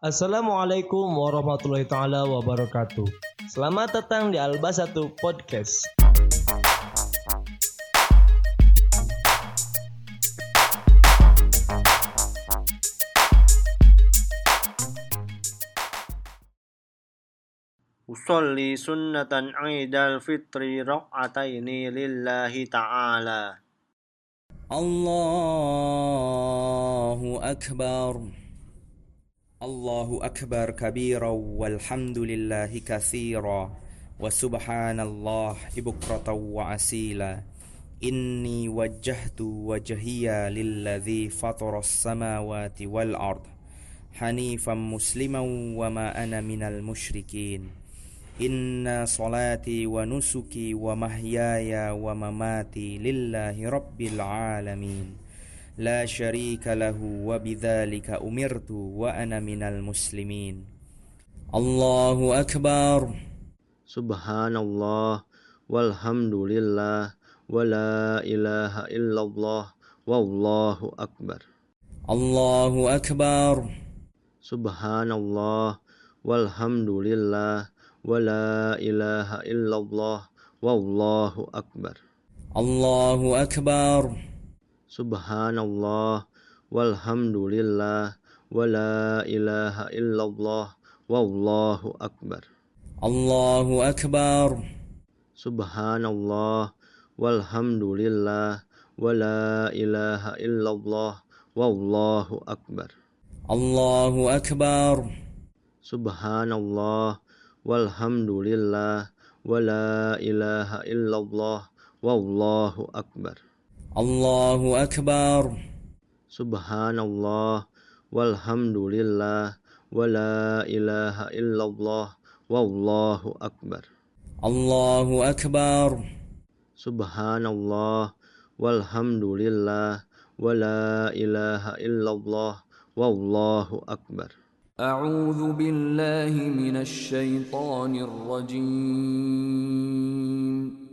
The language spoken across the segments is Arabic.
Assalamualaikum warahmatullahi taala wabarakatuh. Selamat datang di Alba 1 Podcast. Usolli sunnatan Idul Fitri rak'ataini lillahi ta'ala. Allahu Akbar. الله أكبر كبيرا والحمد لله كثيرا وسبحان الله بكرة وأسيلا إني وجهت وجهي للذي فطر السماوات والأرض حنيفا مسلما وما أنا من المشركين. إن صلاتي ونسكي ومحياي ومماتي لله رب العالمين. لا شريك له وبذلك أمرت وأنا من المسلمين الله أكبر سبحان الله والحمد لله ولا إله إلا الله والله أكبر الله أكبر سبحان الله والحمد لله ولا إله إلا الله والله أكبر الله أكبر سبحان الله والحمد لله ولا إله إلا الله والله أكبر الله أكبر سبحان الله والحمد لله ولا إله إلا الله والله أكبر الله أكبر. سبحان الله والحمد لله ولا إله إلا الله والله أكبر. الله أكبر. سبحان الله والحمد لله ولا إله إلا الله والله أكبر الله أكبر سبحان الله والحمد لله ولا إله إلا الله والله أكبر. أعوذ بالله من الشيطان الرجيم.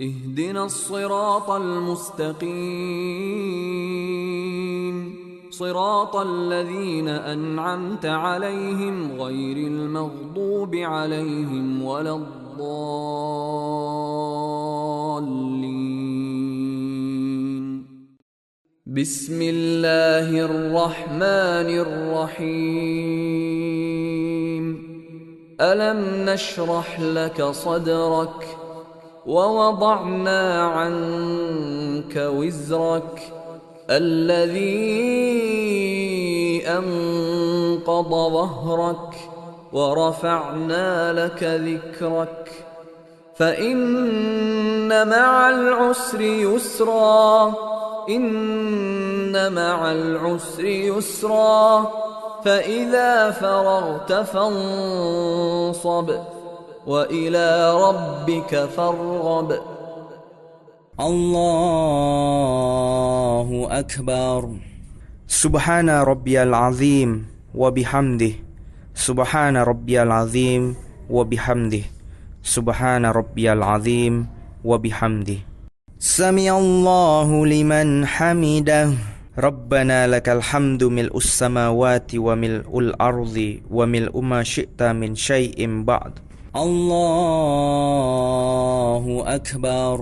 اهدنا الصراط المستقيم. صراط الذين أنعمت عليهم غير المغضوب عليهم ولا الضالين. بسم الله الرحمن الرحيم. ألم نشرح لك صدرك؟ ووضعنا عنك وزرك الذي أنقض ظهرك ورفعنا لك ذكرك فإن مع العسر يسرا إن مع العسر يسرا فإذا فرغت فانصب وإلى ربك فارغب. الله أكبر. سبحان ربي العظيم وبحمده. سبحان ربي العظيم وبحمده. سبحان ربي العظيم وبحمده. سمع الله لمن حمده. ربنا لك الحمد ملء السماوات وملء الأرض وملء ما شئت من شيء بعد. الله أكبر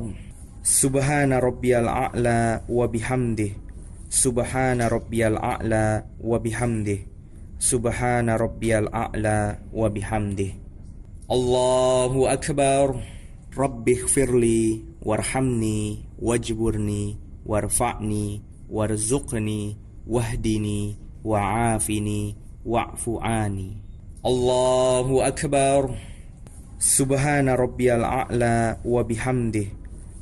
سبحان ربي الأعلى وبحمده سبحان ربي الأعلى وبحمده سبحان ربي الأعلى وبحمده الله أكبر رب اغفر لي وارحمني واجبرني وارفعني وارزقني واهدني وعافني واعف عني الله أكبر سبحان ربي الأعلى وبحمده.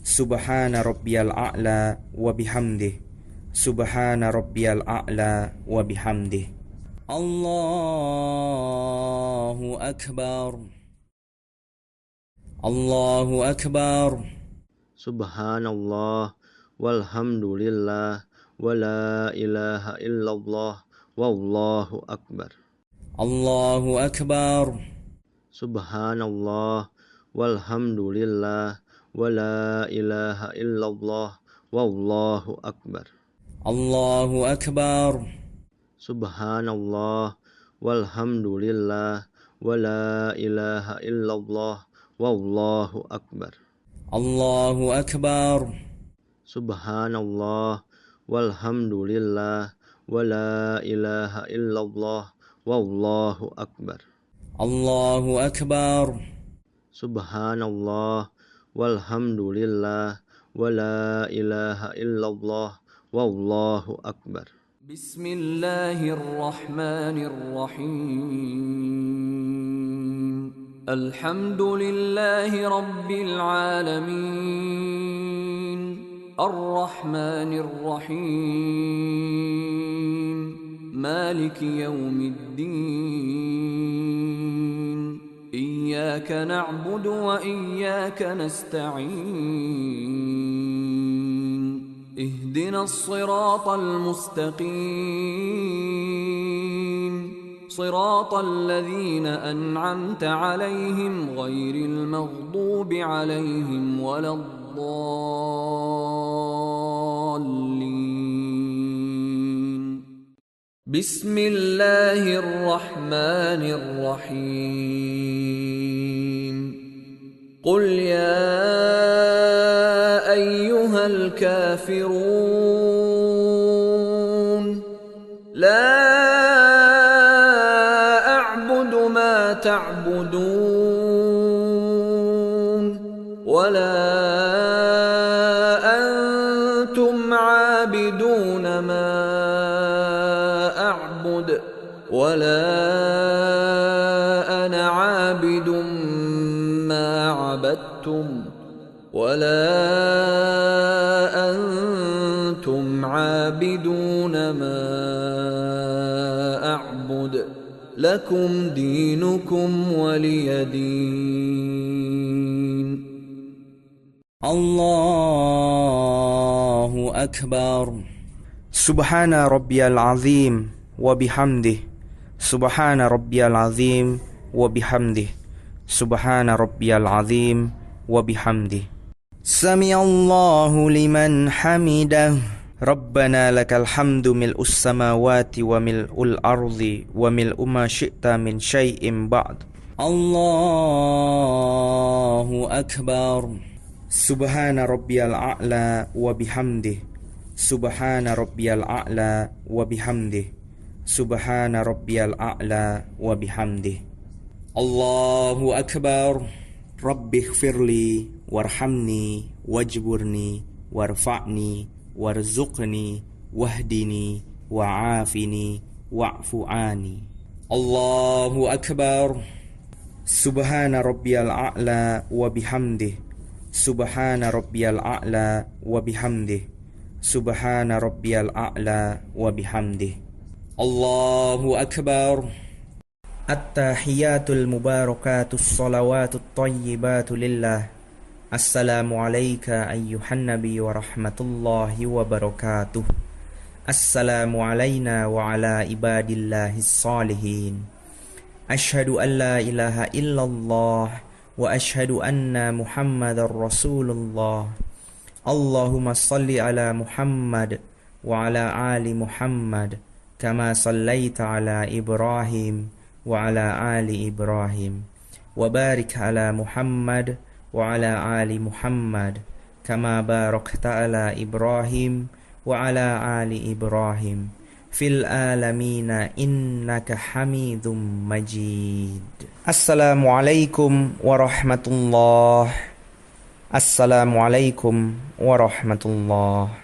سبحان ربي الأعلى وبحمده. سبحان ربي الأعلى وبحمده. الله أكبر. الله أكبر. سبحان الله والحمد لله ولا إله إلا الله والله أكبر. الله أكبر. سبحان الله والحمد لله ولا إله إلا الله والله أكبر الله أكبر سبحان الله والحمد لله ولا إله إلا الله والله أكبر الله أكبر سبحان الله أكبر. سبحان الله والحمد لله ولا إله إلا الله والله أكبر. بسم الله الرحمن الرحيم. الحمد لله رب العالمين. الرحمن الرحيم. مالك يوم الدين. إياك نعبد وإياك نستعين. اهدنا الصراط المستقيم. صراط الذين أنعمت عليهم غير المغضوب عليهم ولا الضالين. بسم الله الرحمن الرحيم. قل يا ايها الكافرون لا اعبد ما تعبدون ولا أنتم عابدون ما اعبد ولا عبدتم ولا أنتم عابدون ما اعبد لكم دينكم ولي دين الله أكبر سبحان ربي العظيم وبحمده. سبحان ربي العظيم وبحمده. سبحان ربي العظيم وبحمده. سمع الله لمن حمده. ربنا لك الحمد ملء السماوات وملء الأرض وملء ما شئت من شيء بعد. الله أكبر. سبحان ربي الأعلى وبحمده. سبحان ربي الأعلى وبحمده. سبحان ربي الأعلى وبحمده. الله أكبر. رب اغفر لي وارحمني واجبرني وارفعني وارزقني واهدني وعافني واعف عني. الله أكبر. سبحان ربي الأعلى وبحمده. سبحان ربي الأعلى وبحمده. سبحان ربي الأعلى وبحمده. الله أكبر. التحيات المباركات الصلوات الطيبات لله. السلام عليك أيها النبي ورحمة الله وبركاته. السلام علينا وعلى عباد الله الصالحين. أشهد أن لا إله إلا الله وأشهد أن محمد رسول الله. اللهم صل على محمد وعلى آل محمد كما صليت على إبراهيم وعلى آل إبراهيم. وبارك على محمد وعلى آل محمد كما باركت على إبراهيم وعلى آل إبراهيم. في العالمين إنك حميد مجيد. السلام عليكم ورحمة الله. السلام عليكم ورحمة الله.